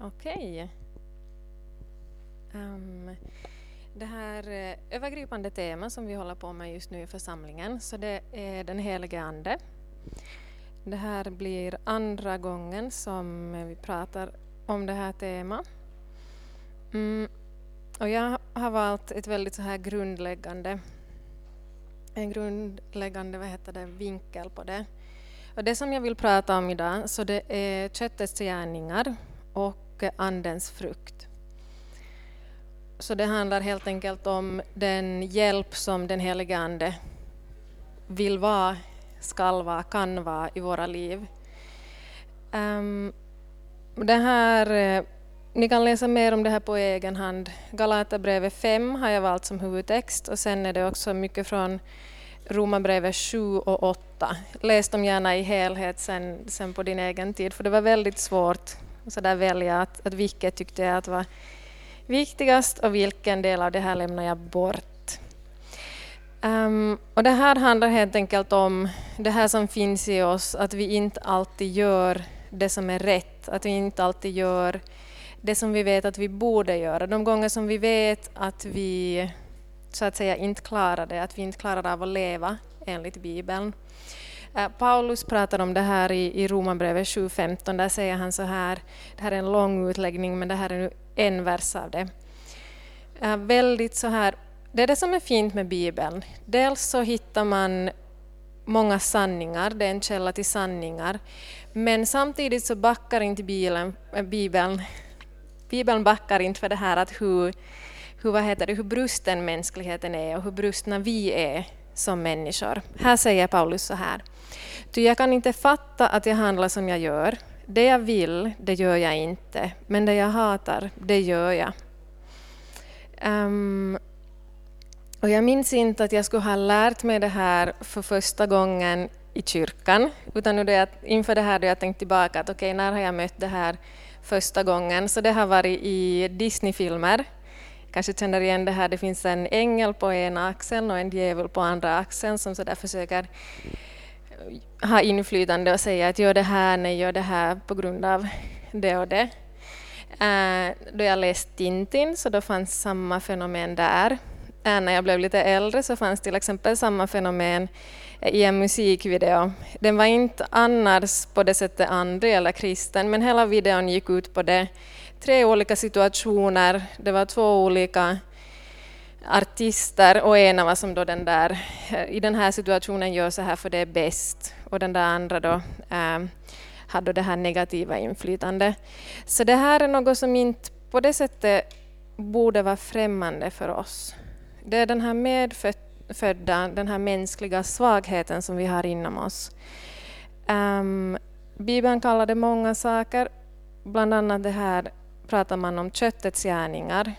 Okej. Um, det här eh, övergripande tema som vi håller på med just nu i församlingen, så det är den helige Ande. Det här blir andra gången som vi pratar om det här temat. Mm, och jag har valt ett väldigt så här grundläggande, en grundläggande vad heter det, vinkel på det. Och det som jag vill prata om idag så det är köttets gärningar och andens frukt. Så det handlar helt enkelt om den hjälp som den helige Ande vill vara, skall vara, kan vara i våra liv. Um, det här, eh, ni kan läsa mer om det här på egen hand. Galaterbrevet 5 har jag valt som huvudtext och sen är det också mycket från Romarbrevet 7 och 8. Läs dem gärna i helhet sen, sen på din egen tid, för det var väldigt svårt så där välja att, att vilket tyckte jag att var viktigast och vilken del av det här lämnar jag bort. Um, och det här handlar helt enkelt om det här som finns i oss, att vi inte alltid gör det som är rätt, att vi inte alltid gör det som vi vet att vi borde göra. De gånger som vi vet att vi så att säga inte klarar det, att vi inte klarar av att leva enligt Bibeln. Eh, Paulus pratar om det här i, i Romarbrevet 7.15, där säger han så här, det här är en lång utläggning men det här är nu en vers av det. Eh, väldigt så här, det är det som är fint med Bibeln. Dels så hittar man många sanningar, det är en källa till sanningar. Men samtidigt så backar inte Bibeln, eh, Bibeln, Bibeln backar inte för det här att hur, hur, vad heter det, hur brusten mänskligheten är och hur brustna vi är som människor. Här säger Paulus så här. Ty jag kan inte fatta att jag handlar som jag gör. Det jag vill, det gör jag inte. Men det jag hatar, det gör jag. Um, och jag minns inte att jag skulle ha lärt mig det här för första gången i kyrkan, utan nu jag, inför det här då jag tänkt tillbaka att okej, okay, när har jag mött det här första gången? Så det har varit i Disneyfilmer. Kanske känner igen det här, det finns en ängel på ena axeln och en djävul på andra axeln som så där försöker ha inflytande och säga att gör det här, nej, gör det här på grund av det och det. Äh, då jag läste Tintin så då fanns samma fenomen där. Äh, när jag blev lite äldre så fanns till exempel samma fenomen i en musikvideo. Den var inte annars på det sättet andlig eller kristen, men hela videon gick ut på det. Tre olika situationer, det var två olika artister och ena var som då den där, eh, i den här situationen gör så här för det är bäst och den där andra då eh, äh, hade det här negativa inflytandet. Så det här är något som inte på det sättet borde vara främmande för oss. Det är den här medfödda, den här mänskliga svagheten som vi har inom oss. Um, Bibeln kallar det många saker, bland annat det här pratar man om köttets gärningar,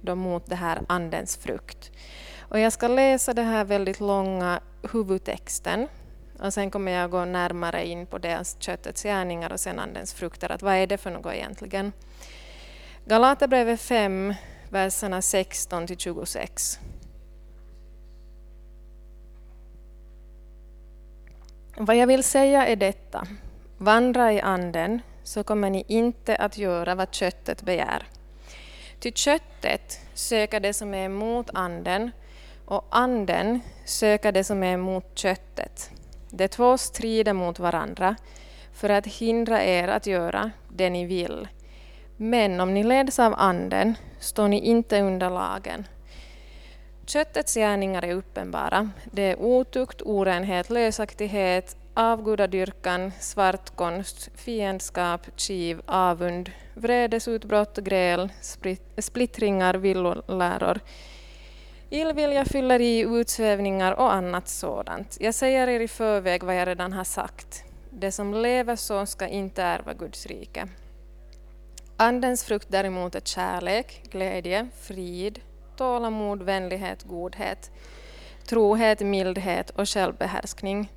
då mot det här andens frukt. Och jag ska läsa den här väldigt långa huvudtexten och sen kommer jag gå närmare in på dels köttets gärningar och sen andens frukter, att vad är det för något egentligen? Galaterbrevet 5, verserna 16 till 26. Vad jag vill säga är detta. Vandra i anden, så kommer ni inte att göra vad köttet begär. Ty köttet söker det som är emot anden, och anden söker det som är emot köttet. De två strider mot varandra för att hindra er att göra det ni vill. Men om ni leds av anden står ni inte under lagen. Köttets gärningar är uppenbara. Det är otukt, orenhet, lösaktighet, avgudadyrkan, svartkonst, fiendskap, kiv, avund, vredesutbrott, gräl, splittringar, villoläror, illvilja, fylleri, utsvävningar och annat sådant. Jag säger er i förväg vad jag redan har sagt. Det som lever så ska inte ärva Guds rike. Andens frukt däremot är kärlek, glädje, frid, tålamod, vänlighet, godhet, trohet, mildhet och självbehärskning.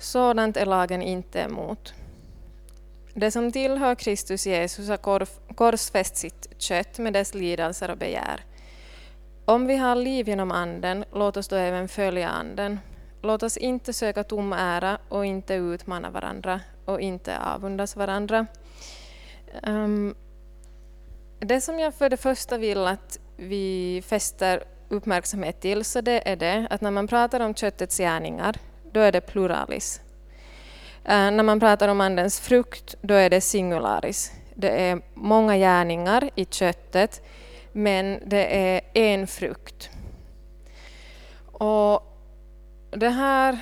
Sådant är lagen inte emot. Det som tillhör Kristus Jesus har korsfäst sitt kött med dess lidelser och begär. Om vi har liv genom Anden, låt oss då även följa Anden. Låt oss inte söka tom ära och inte utmana varandra och inte avundas varandra. Um, det som jag för det första vill att vi fäster uppmärksamhet till så det är det att när man pratar om köttets gärningar då är det pluralis. Uh, när man pratar om andens frukt då är det singularis. Det är många gärningar i köttet men det är en frukt. Och det här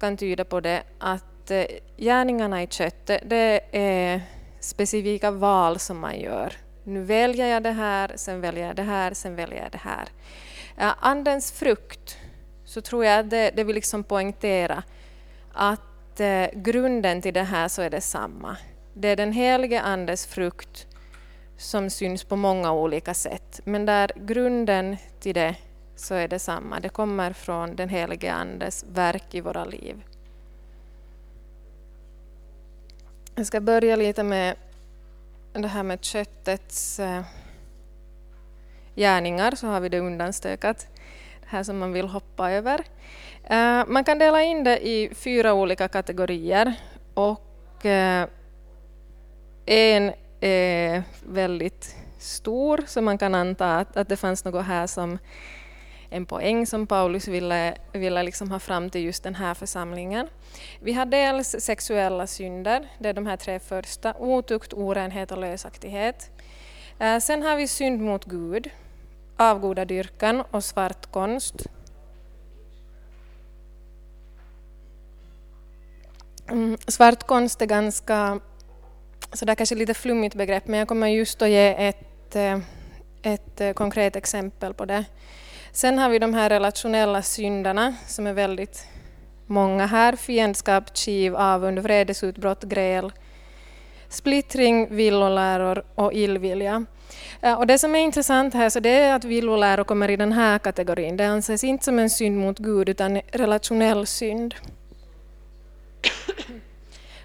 kan tyda på det att eh, gärningarna i köttet det är specifika val som man gör. Nu väljer jag det här, sen väljer jag det här, sen väljer jag det här. Eh, andens frukt, så tror jag att det, det vill liksom poängtera att eh, grunden till det här så är det samma. Det är den helige Andes frukt som syns på många olika sätt, men där grunden till det så är det samma. Det kommer från den helige Andes verk i våra liv. Jag ska börja lite med det här med köttets eh, gärningar, så har vi det undanstökat, här som man vill hoppa över. Uh, man kan dela in det i fyra olika kategorier och uh, en är väldigt stor, så man kan anta att, att det fanns något här som en poäng som Paulus ville, ville liksom ha fram till just den här församlingen. Vi har dels sexuella synder, det är de här tre första, otukt, orenhet och lösaktighet. Eh, sen har vi synd mot Gud, avgudadyrkan och svart konst. Mm, svart konst är ganska så det är kanske lite flummigt begrepp, men jag kommer just att ge ett, eh, ett eh, konkret exempel på det. Sen har vi de här relationella syndarna som är väldigt många här. Fiendskap, kiv, avund, vredesutbrott, gräl, splittring, villoläror och illvilja. Eh, och det som är intressant här så det är att villoläror kommer i den här kategorin. Det anses inte som en synd mot Gud utan relationell synd.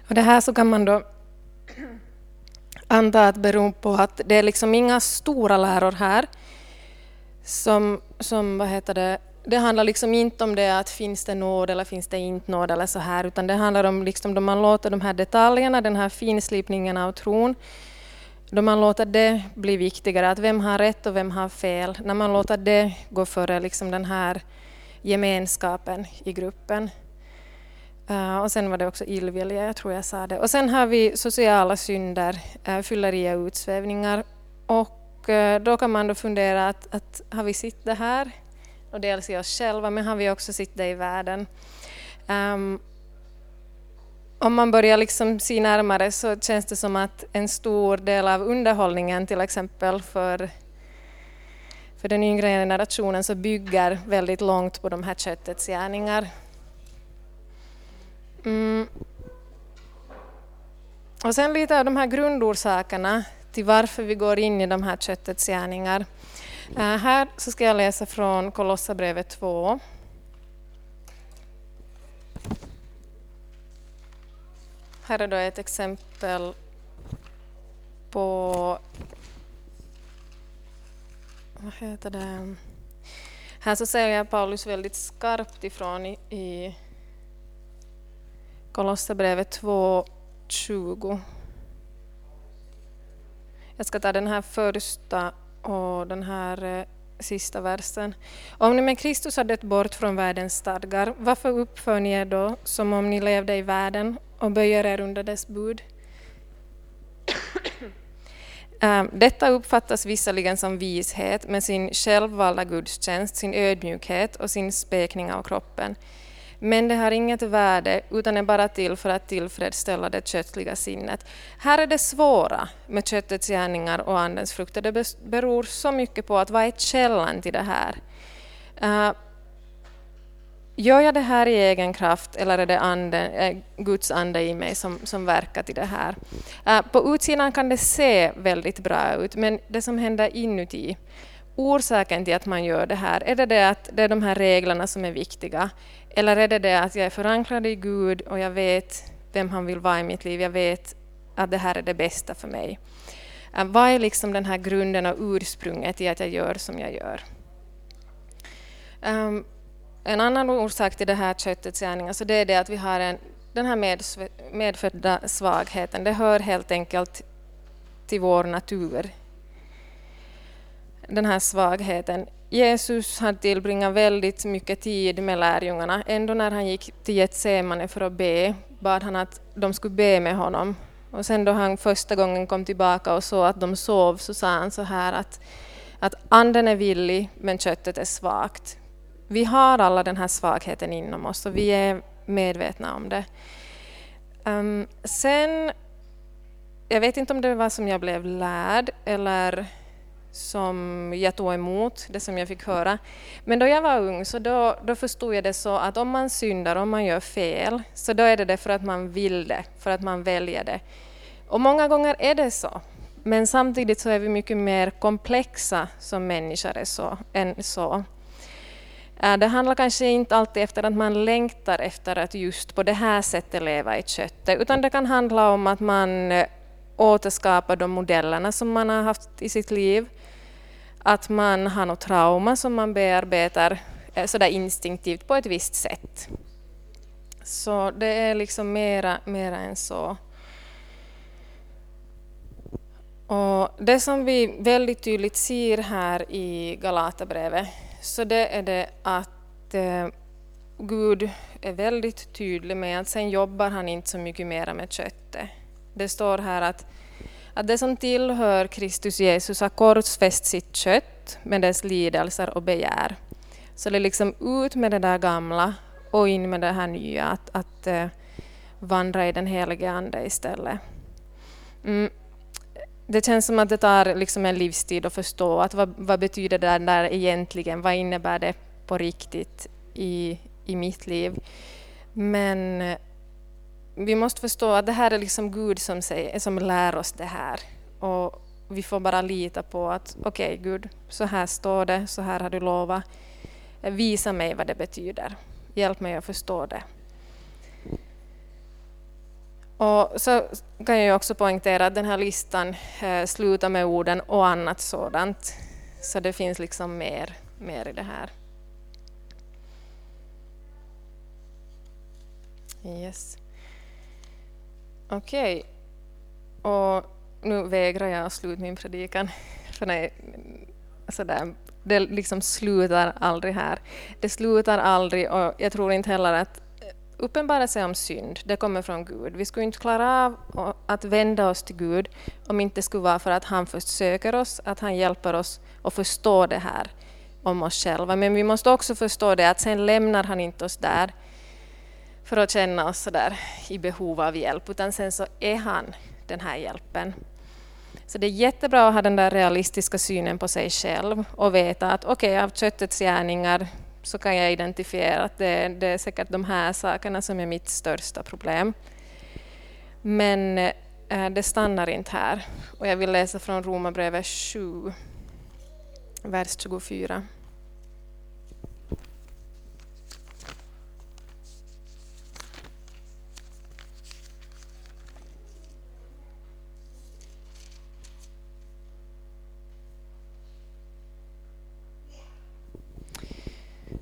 Och det här så kan man då anta att beror på att det är liksom inga stora läror här som, som vad heter det, det handlar liksom inte om det att finns det nåd eller finns det inte nåd eller så här, utan det handlar om liksom då man låter de här detaljerna, den här finslipningen av tron, då man låter det bli viktigare, att vem har rätt och vem har fel, när man låter det gå före liksom den här gemenskapen i gruppen. Uh, och sen var det också illvilja, jag tror jag sa det. Och sen har vi sociala synder, eh, uh, fylleri och utsvävningar. Och uh, då kan man då fundera att, att har vi sett det här? Och dels i oss själva, men har vi också sett det i världen? Um, om man börjar liksom se närmare så känns det som att en stor del av underhållningen till exempel för, för den yngre generationen så bygger väldigt långt på de här köttets gärningar. Mm. Och sen lite av de här grundorsakerna till varför vi går in i de här köttets gärningar. Uh, här så ska jag läsa från Kolossabrevet 2. Här är då ett exempel på... Vad heter det? Här så säger Paulus väldigt skarpt ifrån i, i Kolosserbrevet 2.20. Jag ska ta den här första och den här eh, sista versen. Om ni med Kristus har dött bort från världens stadgar, varför uppför ni er då som om ni levde i världen och böjer er under dess bud? Ähm, detta uppfattas visserligen som vishet med sin självvalda gudstjänst, sin ödmjukhet och sin spekning av kroppen. Men det har inget värde utan är bara till för att tillfredsställa det köttliga sinnet. Här är det svåra med köttets gärningar och andens frukter. Det beror så mycket på att vad är källan till det här? Uh, Gör jag det här i egen kraft eller är det anden, Guds ande i mig som, som verkar till det här? Eh, på utsidan kan det se väldigt bra ut, men det som händer inuti, orsaken till att man gör det här, är det det att det är de här reglerna som är viktiga? Eller är det det att jag är förankrad i Gud och jag vet vem han vill vara i mitt liv, jag vet att det här är det bästa för mig? Vad är liksom den här grunden och ursprunget i att jag gör som jag gör? Um, en annan orsak till det här köttets gärning, alltså det är det att vi har en, den här med, medfödda svagheten. Det hör helt enkelt till vår natur. den här svagheten. Jesus hade tillbringat väldigt mycket tid med lärjungarna. Ändå när han gick till Getsemane för att be bad han att de skulle be med honom. Och sen då han första gången kom tillbaka och såg att de sov så sa han så här att, att anden är villig men köttet är svagt. Vi har alla den här svagheten inom oss och vi är medvetna om det. Um, sen, jag vet inte om det var som jag blev lärd eller som jag tog emot, det som jag fick höra. Men då jag var ung så då, då förstod jag det så att om man syndar, om man gör fel, så då är det det för att man vill det, för att man väljer det. Och många gånger är det så. Men samtidigt så är vi mycket mer komplexa som människor är så, än så. Eh, det handlar kanske inte alltid efter att man längtar efter att just på det här sättet leva i köttet, utan det kan handla om att man eh, återskapar de modellerna som man har haft i sitt liv att man har något trauma som man bearbetar eh, sådär instinktivt på ett visst sätt. Så det är liksom mera, mera än så. Och det som vi väldigt tydligt ser här i Galaterbrevet, så det är det att eh, Gud är väldigt tydlig med att sen jobbar han inte så mycket mera med köttet. Det står här att att det som tillhör Kristus Jesus har korsfäst sitt kött med dess lidelser och begär. Så det är liksom ut med det där gamla och in med det här nya, att, att uh, vandra i den helige Ande istället. Mm. Det känns som att det tar liksom en livstid att förstå att vad, vad betyder det där egentligen, vad innebär det på riktigt i, i mitt liv. Men eh, vi måste förstå att det här är liksom Gud som, säger, som lär oss det här. Och vi får bara lita på att okej okay, Gud, så här står det, så här har du lovat. Visa mig vad det betyder. Hjälp mig att förstå det. Och så kan jag också poängtera att den här listan eh, slutar med orden och annat sådant. Så det finns liksom mer, mer i det här. Yes. Okej. Okay. Och nu vägrar jag att sluta min predikan. För nej, sådär, det liksom slutar aldrig här. Det slutar aldrig och jag tror inte heller att eh, uppenbara sig om synd, det kommer från Gud. Vi skulle inte klara av att vända oss till Gud om inte det skulle vara för att han först söker oss, att han hjälper oss att förstå det här om oss själva. Men vi måste också förstå det att sen lämnar han inte oss där för att känna oss sådär i behov av hjälp, utan sen så är han den här hjälpen. Så det är jättebra att ha den där realistiska synen på sig själv och veta att okej, okay, av köttets gärningar så kan jag identifiera att det, det, är säkert de här sakerna som är mitt största problem. Men eh, det stannar inte här. Och jag vill läsa från Romarbrevet 7, vers 24.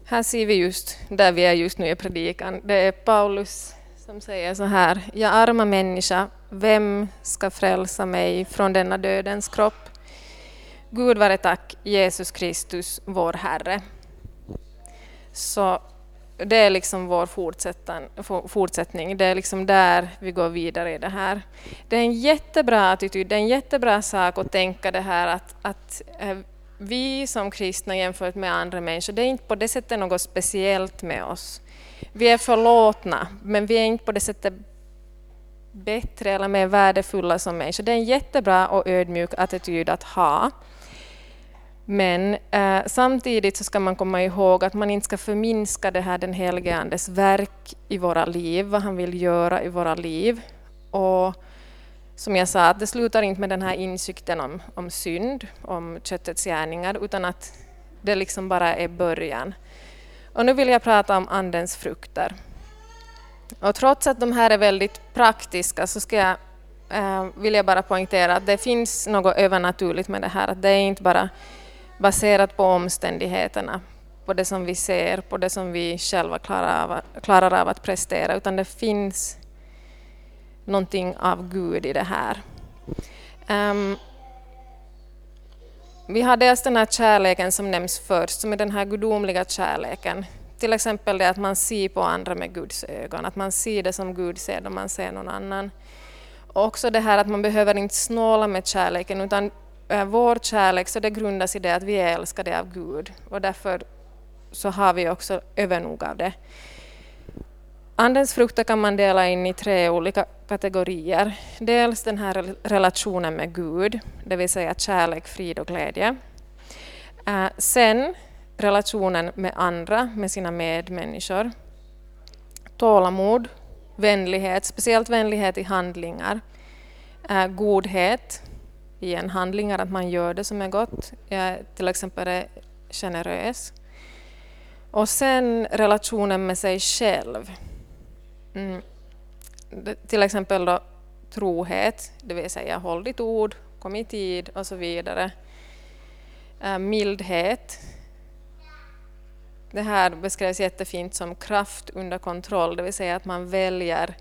Här ser vi just där vi är just nu i predikan. Det är Paulus som säger så här. Jag arma människa, vem ska frälsa mig från denna dödens kropp? Gud vare tack, Jesus Kristus, vår Herre. Så det är liksom vår fortsättning. Det är liksom där vi går vidare i det här. Det är en jättebra attityd, det är en jättebra sak att tänka det här att, att eh, vi som kristna jämfört med andra människor, det är inte på det sättet något speciellt med oss. Vi är förlåtna, men vi är inte på det sättet bättre eller mer värdefulla som människor. Det är en jättebra och ödmjuk attityd att ha. Men eh, samtidigt så ska man komma ihåg att man inte ska förminska det här den helige Andes verk i våra liv, vad han vill göra i våra liv. Och som jag sa, att det slutar inte med den här insikten om, om synd, om köttets gärningar, utan att det liksom bara är början. Och nu vill jag prata om Andens frukter. Och trots att de här är väldigt praktiska så ska jag, eh, vill jag bara poängtera att det finns något övernaturligt med det här. Att det är inte bara baserat på omständigheterna, på det som vi ser, på det som vi själva klarar av, klarar av att prestera, utan det finns någonting av Gud i det här. Um, vi har dels den här kärleken som nämns först, som är den här gudomliga kärleken. Till exempel det att man ser på andra med Guds ögon, att man ser det som Gud ser då man ser någon annan. Och också det här att man behöver inte snåla med kärleken, utan vår kärlek så det grundas i det att vi är älskade av Gud. Och därför så har vi också övernog av det. Andens frukter kan man dela in i tre olika kategorier. Dels den här relationen med Gud, det vill säga kärlek, frid och glädje. Eh, sen relationen med andra, med sina medmänniskor. Tålamod, vänlighet, speciellt vänlighet i handlingar. Eh, godhet, i en handlingar, att man gör det som är gott. Jag till exempel är generös. Och sen relationen med sig själv. Mm. Till exempel då trohet, det vill säga håll ditt ord, kom i tid och så vidare. Äh, mildhet. Det här beskrevs jättefint som kraft under kontroll, det vill säga att man väljer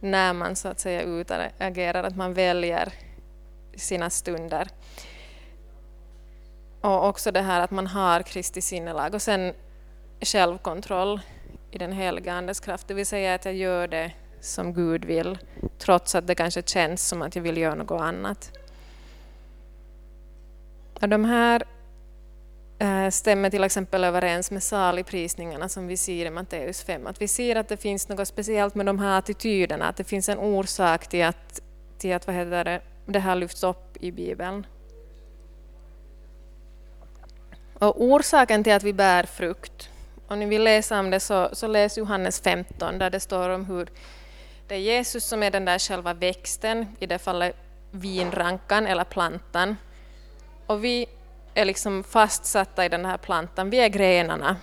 när man så att säga utagerar, att man väljer sina stunder. Och också det här att man har Kristi sinnelag och sen självkontroll i den heliga Andes kraft, det vill säga att jag gör det som Gud vill, trots att det kanske känns som att jag vill göra något annat. Och de här eh, stämmer till exempel överens med saligprisningarna som vi ser i Matteus 5. Att vi ser att det finns något speciellt med de här attityderna, att det finns en orsak till att, till att vad heter det, det här lyfts upp i Bibeln. Och orsaken till att vi bär frukt om ni vill läsa om det så, så läs Johannes 15 där det står om hur det är Jesus som är den där själva växten, i det fallet vinrankan eller plantan. Och vi är liksom fastsatta i den här plantan, vi är grenarna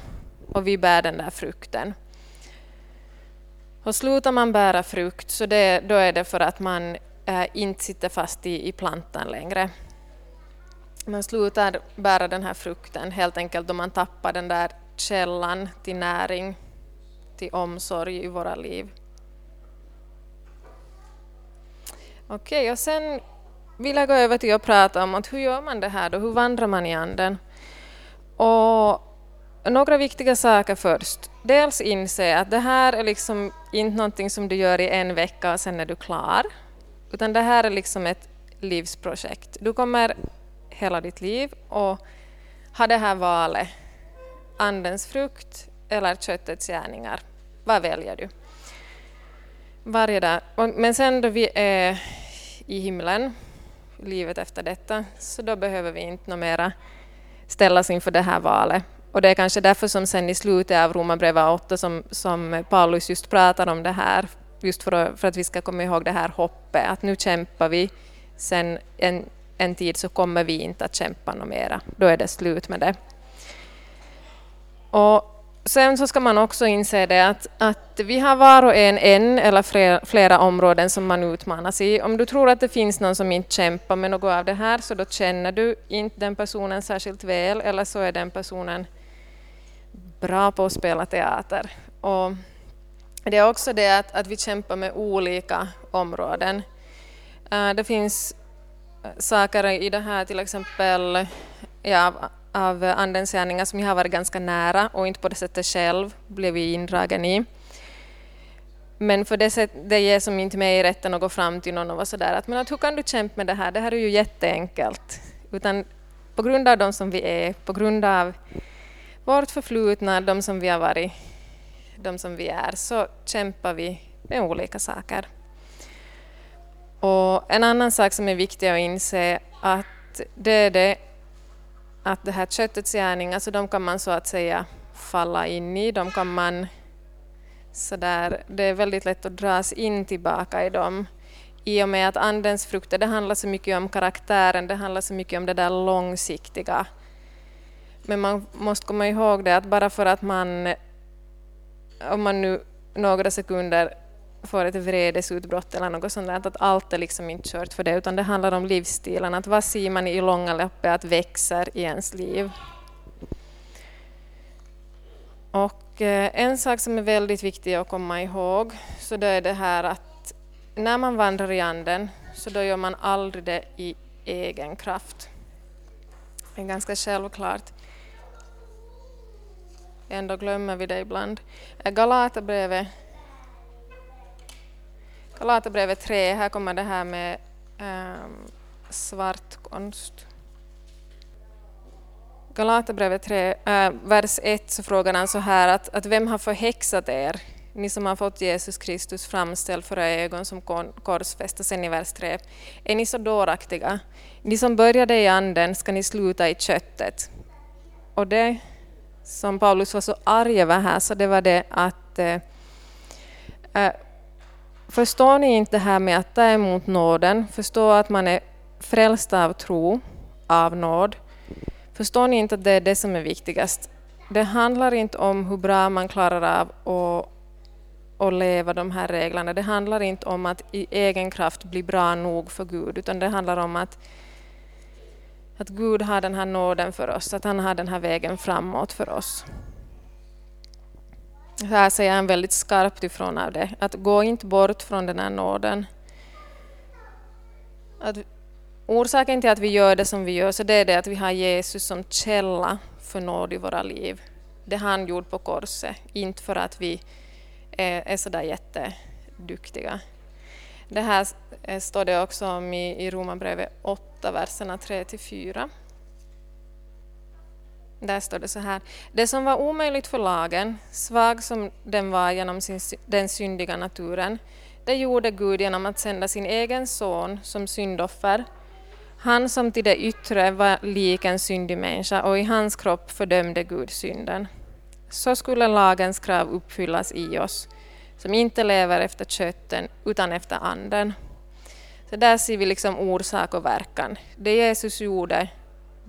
och vi bär den där frukten. Och slutar man bära frukt så det, då är det för att man äh, inte sitter fast i, i plantan längre. Man slutar bära den här frukten helt enkelt då man tappar den där källan till näring, till omsorg i våra liv. Okej, okay, och sen vill jag gå över till att prata om att hur gör man det här då? Hur vandrar man i anden? Och några viktiga saker först. Dels inse att det här är liksom inte någonting som du gör i en vecka och sen är du klar. Utan det här är liksom ett livsprojekt. Du kommer hela ditt liv och ha det här valet andens frukt eller köttets gärningar. Vad väljer du? Varje dag. Men sen då vi är i himlen, livet efter detta, så då behöver vi inte mera ställas inför det här valet. Och det är kanske därför som sen i slutet av Romarbrevet 8 som, som Paulus just pratar om det här, just för att, för att vi ska komma ihåg det här hoppet, att nu kämpar vi, sen en, en tid så kommer vi inte att kämpa något mera. Då är det slut med det. Och sen så ska man också inse det att, att vi har var och en en eller flera, flera områden som man utmanas i. Om du tror att det finns någon som inte kämpar med något av det här så då känner du inte den personen särskilt väl eller så är den personen bra på att spela teater. Och det är också det att, att vi kämpar med olika områden. Uh, det finns saker i det här, till exempel ja, av Andens gärningar som jag har varit ganska nära och inte på det sättet själv blivit indragen i. Men för det, sätt, det ger som inte mig rätten att gå fram till någon och vara sådär att, men att hur kan du kämpa med det här, det här är ju jätteenkelt. Utan på grund av de som vi är, på grund av vårt förflutna, de som vi har varit, de som vi är, så kämpar vi med olika saker. Och en annan sak som är viktig att inse att det är det att det här köttets gärningar, alltså de kan man så att säga falla in i, de kan man så där, det är väldigt lätt att dras in tillbaka i dem. I och med att andens frukter, det handlar så mycket om karaktären, det handlar så mycket om det där långsiktiga. Men man måste komma ihåg det att bara för att man, om man nu några sekunder får ett vredesutbrott eller något sånt där, att allt är liksom inte kört för det, utan det handlar om livsstilen, att vad ser man i långa loppet att växer i ens liv. Och eh, en sak som är väldigt viktig att komma ihåg, så det är det här att när man vandrar i anden, så då gör man aldrig det i egen kraft. Det är ganska självklart. Ändå glömmer vi det ibland. Galaterbrevet Galaterbrevet 3, här kommer det här med um, svartkonst. Galaterbrevet 3, äh, eh, vers 1 så frågar han så här att, att vem har förhäxat er? Ni som har fått Jesus Kristus framställd för era ögon som korsfäst. Och sen i vers 3. Är ni så dåraktiga? Ni som började i anden ska ni sluta i köttet. Och det som Paulus var så arg över här, så det var det att äh, Förstår ni inte det här med att ta emot nåden, förstå att man är frälst av tro, av nåd. Förstår ni inte att det är det som är viktigast? Det handlar inte om hur bra man klarar av att, och leva de här reglerna. Det handlar inte om att i egen kraft bli bra nog för Gud, utan det handlar om att, att Gud har den här nåden för oss, att han har den här vägen framåt för oss. Här säger han väldigt skarpt ifrån av det, att gå inte bort från den här nåden. Att orsaken till att vi gör det som vi gör, så det är det att vi har Jesus som källa för nåd i våra liv. Det han gjorde på korset, inte för att vi är, är sådär jätteduktiga. Det här står det också om i, i Romarbrevet 8, verserna 3-4. Där står det så här. Det som var omöjligt för lagen, svag som den var genom sin, den syndiga naturen, det gjorde Gud genom att sända sin egen son som syndoffer. Han som till det yttre var lik en syndig människa och i hans kropp fördömde Gud synden. Så skulle lagens krav uppfyllas i oss, som inte lever efter kötten utan efter anden. Så där ser vi liksom orsak och verkan. Det Jesus gjorde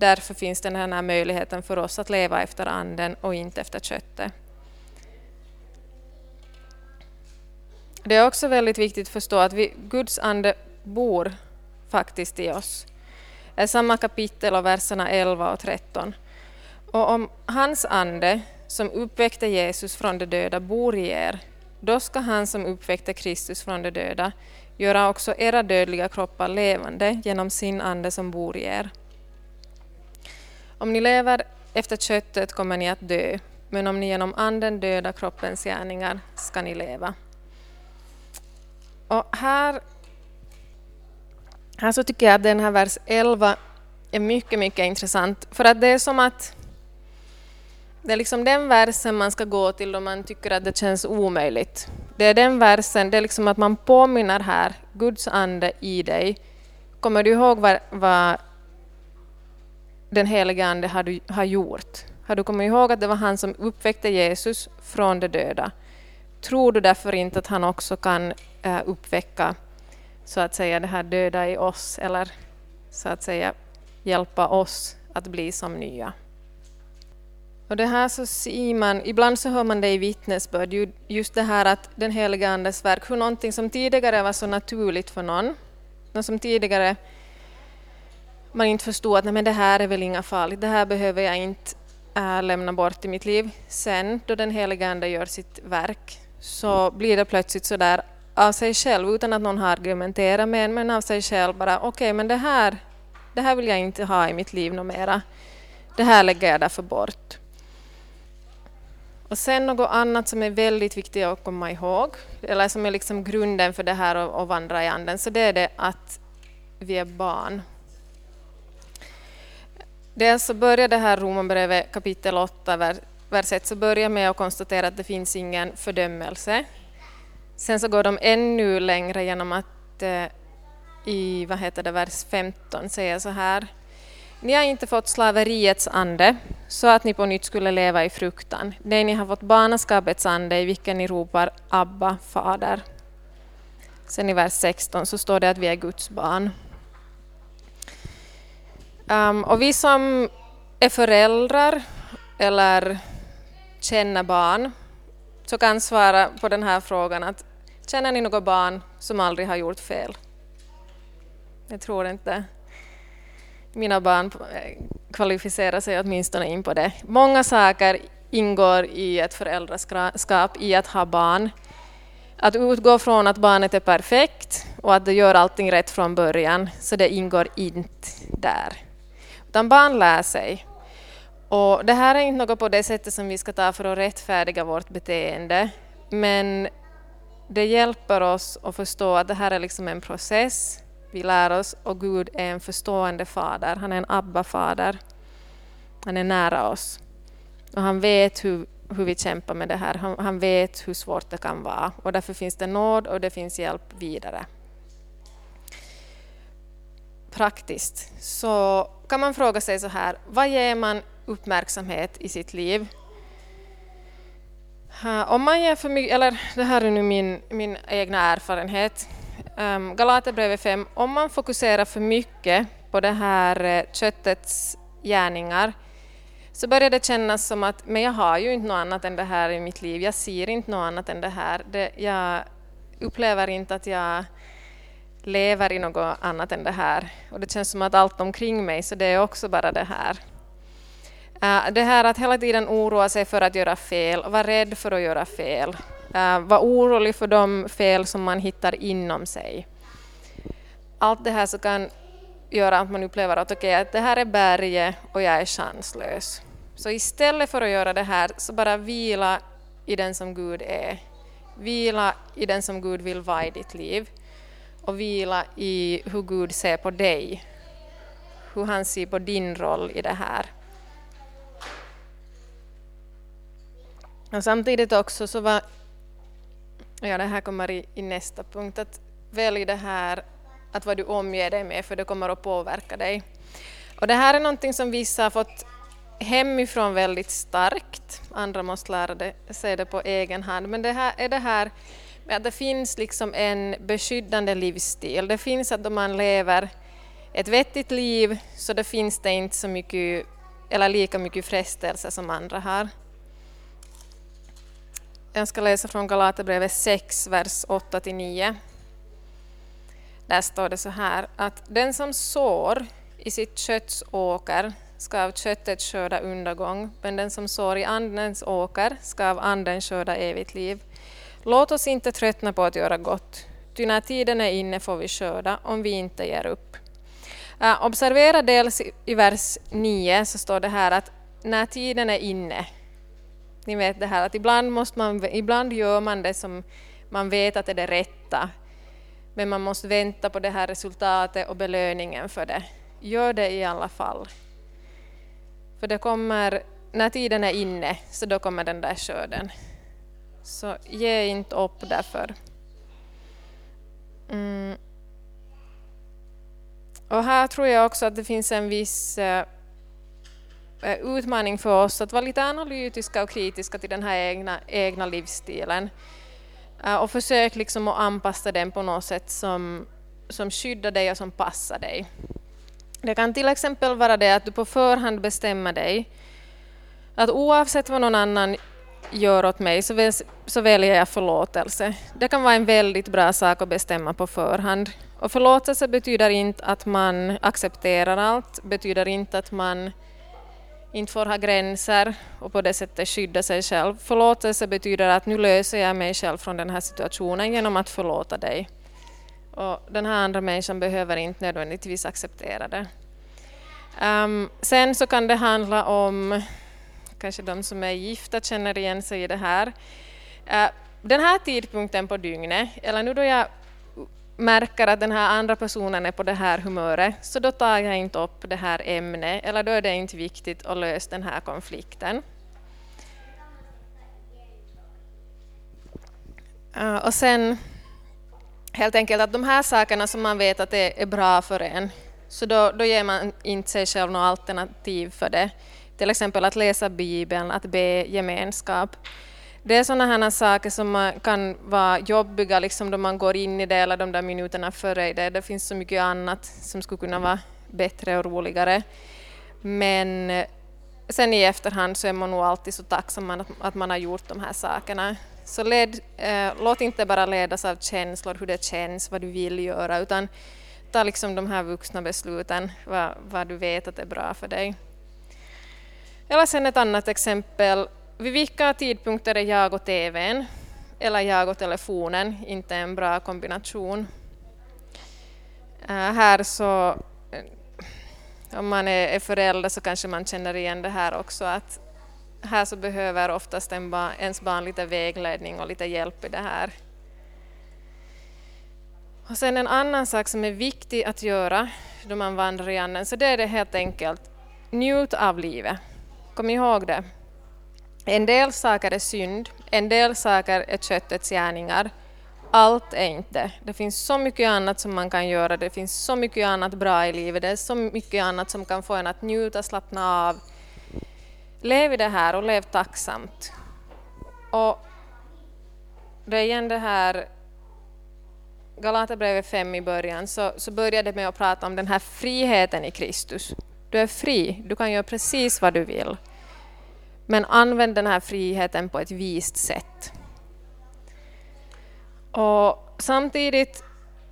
Därför finns den här möjligheten för oss att leva efter anden och inte efter köttet. Det är också väldigt viktigt att förstå att vi, Guds ande bor faktiskt i oss. Det är samma kapitel och verserna 11 och 13. Och om hans ande som uppväckte Jesus från de döda bor i er, då ska han som uppväckte Kristus från de döda göra också era dödliga kroppar levande genom sin ande som bor i er. Om ni lever efter köttet kommer ni att dö, men om ni genom anden dödar kroppens gärningar ska ni leva. Och här, här så tycker jag att den här vers 11 är mycket, mycket intressant, för att det är som att det är liksom den versen man ska gå till om man tycker att det känns omöjligt. Det är den versen, det är liksom att man påminner här, Guds ande i dig. Kommer du ihåg vad, vad den helige Ande har, du, har gjort. Har du kommit ihåg att det var han som uppväckte Jesus från de döda? Tror du därför inte att han också kan äh, uppväcka så att säga det här döda i oss eller så att säga hjälpa oss att bli som nya? Och det här så ser man, ibland så hör man det i vittnesbörd, just det här att den heliga Andes verk, hur någonting som tidigare var så naturligt för någon, något som tidigare man inte förstod att nej, men det här är väl inga farligt, det här behöver jag inte äh, lämna bort i mitt liv. Sen då den heliga Ande gör sitt verk så blir det plötsligt så där av sig själv, utan att någon har argumenterat med en, men av sig själv bara okej, okay, men det här, det här vill jag inte ha i mitt liv mera. Det här lägger jag därför bort. Och sen något annat som är väldigt viktigt att komma ihåg, eller som är liksom grunden för det här att vandra i anden, så det är det att vi är barn. Dels så börjar det här Romarbrevet kapitel 8, vers 1, så börjar med att konstatera att det finns ingen fördömelse. Sen så går de ännu längre genom att eh, i vad heter det, vers 15 säga så här. Ni har inte fått slaveriets ande så att ni på nytt skulle leva i fruktan. Nej, ni har fått barnaskapets ande i vilken ni ropar Abba, Fader. Sen i vers 16 så står det att vi är Guds barn. Um, och vi som är föräldrar eller känner barn så kan svara på den här frågan att känner ni något barn som aldrig har gjort fel? Jag tror inte mina barn eh, kvalificerar sig åtminstone in på det. Många saker ingår i ett föräldraskap, i att ha barn. Att utgå från att barnet är perfekt och att det gör allting rätt från början, så det ingår inte där. Utan barn lär sig. Och det här är inte något på det sättet som vi ska ta för att rättfärdiga vårt beteende, men det hjälper oss att förstå att det här är liksom en process. Vi lär oss och Gud är en förstående fader. Han är en Abba-fader. Han är nära oss. Och han vet hur, hur vi kämpar med det här. Han, han vet hur svårt det kan vara. Och därför finns det nåd och det finns hjälp vidare. Praktiskt så kan man fråga sig så här, vad ger man uppmärksamhet i sitt liv? Om man ger för mycket, eller det här är nu min, min egna erfarenhet, um, Galaterbrevet 5, om man fokuserar för mycket på det här eh, köttets gärningar så börjar det kännas som att men jag har ju inte något annat än det här i mitt liv, jag ser inte något annat än det här. Det, jag upplever inte att jag lever i något annat än det här. Och det känns som att allt omkring mig, så det är också bara det här. Uh, det här att hela tiden oroa sig för att göra fel, vara rädd för att göra fel. Uh, vara orolig för de fel som man hittar inom sig. Allt det här så kan göra att man upplever att okay, att det här är berget och jag är chanslös. Så istället för att göra det här, så bara vila i den som Gud är. Vila i den som Gud vill vara i ditt liv. Och vila i hur Gud ser på dig. Hur han ser på din roll i det här. Och samtidigt också så var, ja det här kommer i, i nästa punkt, att välj det här att vad du omger dig med, för det kommer att påverka dig. Och det här är någonting som vissa har fått hemifrån väldigt starkt, andra måste lära det, det på egen hand, men det här är det här att det finns liksom en beskyddande livsstil. Det finns att om man lever ett vettigt liv så det finns det inte så mycket, eller lika mycket frestelse som andra har. Jag ska läsa från Galaterbrevet 6, vers 8-9. Där står det så här att den som sår i sitt kötts åker ska av köttet skörda undergång, men den som sår i andens åker ska av anden skörda evigt liv. Låt oss inte tröttna på att göra gott, ty när tiden är inne får vi skörda om vi inte ger upp. Uh, observera dels i vers 9 så står det här att när tiden är inne, ni vet det här att ibland, måste man, ibland gör man det som man vet att det är det rätta, men man måste vänta på det här resultatet och belöningen för det. Gör det i alla fall. För det kommer, när tiden är inne, så då kommer den där skörden. Så ge inte upp därför. Mm. Och här tror jag också att det finns en viss eh, eh, utmaning för oss att vara lite analytiska och kritiska till den här egna, egna livsstilen. Eh, och försök liksom att anpassa den på något sätt som, som skyddar dig och som passar dig. Det kan till exempel vara det att du på förhand bestämmer dig att oavsett vad någon annan gör åt mig så, väl, så väljer jag förlåtelse. Det kan vara en väldigt bra sak att bestämma på förhand. Och förlåtelse betyder inte att man accepterar allt, betyder inte att man inte får ha gränser och på det sättet skydda sig själv. Förlåtelse betyder att nu löser jag mig själv från den här situationen genom att förlåta dig. Och den här andra människan behöver inte nödvändigtvis acceptera det. Um, sen så kan det handla om kanske de som är gifta känner igen sig i det här. Eh, den här tidpunkten på dygnet, eller nu då jag märker att den här andra personen är på det här humöret, så då tar jag inte upp det här ämnet, eller då är det inte viktigt att lösa den här konflikten. Eh, och sen helt enkelt att de här sakerna som man vet att det är bra för en, så då, då ger man inte sig själv något alternativ för det. Till exempel att läsa Bibeln, att be gemenskap. Det är sådana här saker som kan vara jobbiga liksom då man går in i det eller de där minuterna före i det. Det finns så mycket annat som skulle kunna vara bättre och roligare. Men eh, sen i efterhand så är man nog alltid så tacksam att man har gjort de här sakerna. Så led, eh, låt inte bara ledas av känslor, hur det känns, vad du vill göra, utan ta liksom de här vuxna besluten, vad, vad du vet att är bra för dig. Eller sen ett annat exempel. Vid vilka tidpunkter är jag och TVn eller jag och telefonen inte en bra kombination? Äh, här så, eh, om man är, förälder så kanske man känner igen det här också att här så behöver oftast en ba, ens barn lite vägledning och lite hjälp i det här. Och sen en annan sak som är viktig att göra då man vandrar i anden, så det är det helt enkelt, njut av livet. Kom ihåg det. En del saker är synd, en del saker är köttets gärningar. Allt är inte. Det finns så mycket annat som man kan göra, det finns så mycket annat bra i livet, det är så mycket annat som kan få en att njuta, slappna av. Lev i det här och lev tacksamt. Och det är igen det här Galaterbrevet 5 i början så, så började det med att prata om den här friheten i Kristus. Du är fri, du kan göra precis vad du vill. Men använd den här friheten på ett vist sätt. Och samtidigt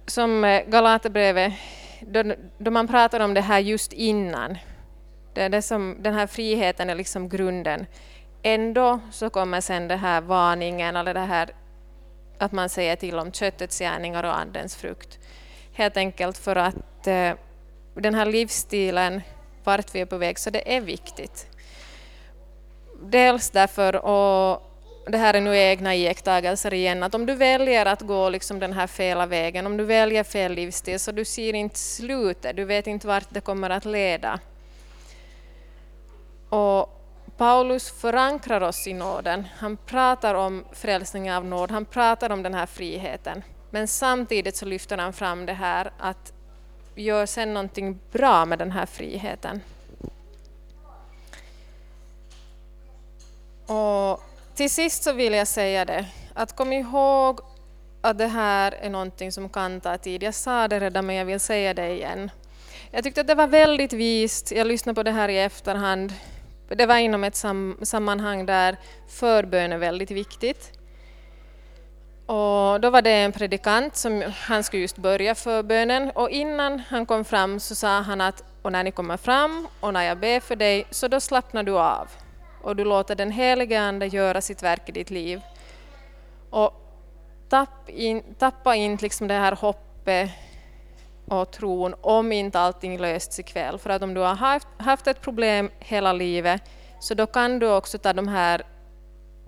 som eh, Galaterbrevet, då, då man pratar om det här just innan, det är det som, den här friheten är liksom grunden. Ändå så kommer sen den här varningen, eller det här att man säger till om köttets gärningar och andens frukt. Helt enkelt för att eh, den här livsstilen, vart vi är på väg, så det är viktigt. Dels därför, och det här är nu egna iakttagelser igen, att om du väljer att gå liksom den här fela vägen, om du väljer fel livsstil, så du ser inte slutet, du vet inte vart det kommer att leda. Och Paulus förankrar oss i nåden. Han pratar om frälsning av nåd, han pratar om den här friheten. Men samtidigt så lyfter han fram det här att gör sen någonting bra med den här friheten. Och till sist så vill jag säga det, att kom ihåg att det här är någonting som kan ta tid. Jag sa det redan men jag vill säga det igen. Jag tyckte att det var väldigt vist, jag lyssnade på det här i efterhand, det var inom ett sam sammanhang där förbön är väldigt viktigt. Och då var det en predikant som han skulle just börja förbönen och innan han kom fram så sa han att och när ni kommer fram och när jag ber för dig så då slappnar du av och du låter den helige Ande göra sitt verk i ditt liv. Och tapp in, tappa inte liksom det här hoppet och tron om inte allting lösts ikväll. För att om du har haft, haft ett problem hela livet så då kan du också ta de här,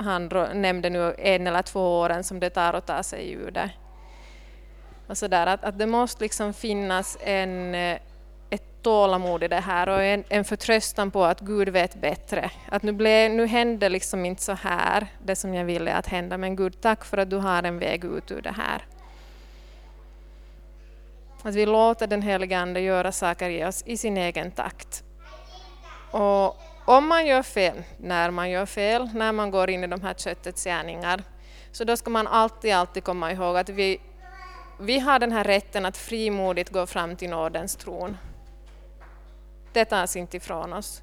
han nämnde nu en eller två åren som det tar att ta sig ur det. Och så där, att, att det måste liksom finnas en, eh, ett tålamod i det här och en, en förtröstan på att Gud vet bättre. Att nu, blev, nu hände liksom inte så här, det som jag ville att hända, men Gud tack för att du har en väg ut ur det här. Att vi låter den helige Ande göra saker i oss i sin egen takt. Och om man gör fel, när man gör fel, när man går in i de här köttets gärningar, så då ska man alltid, alltid komma ihåg att vi, vi har den här rätten att frimodigt gå fram till nådens tron. Det tas inte ifrån oss.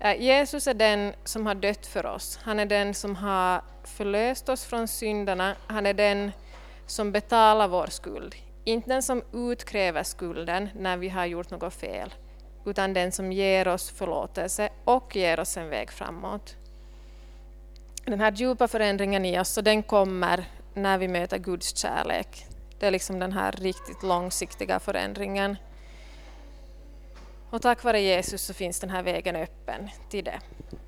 Eh, Jesus är den som har dött för oss. Han är den som har förlöst oss från synderna. Han är den som betalar vår skuld. Inte den som utkräver skulden när vi har gjort något fel, utan den som ger oss förlåtelse och ger oss en väg framåt. Den här djupa förändringen i oss, så den kommer när vi möter Guds kärlek. Det är liksom den här riktigt långsiktiga förändringen. Och tack vare Jesus så finns den här vägen öppen till det.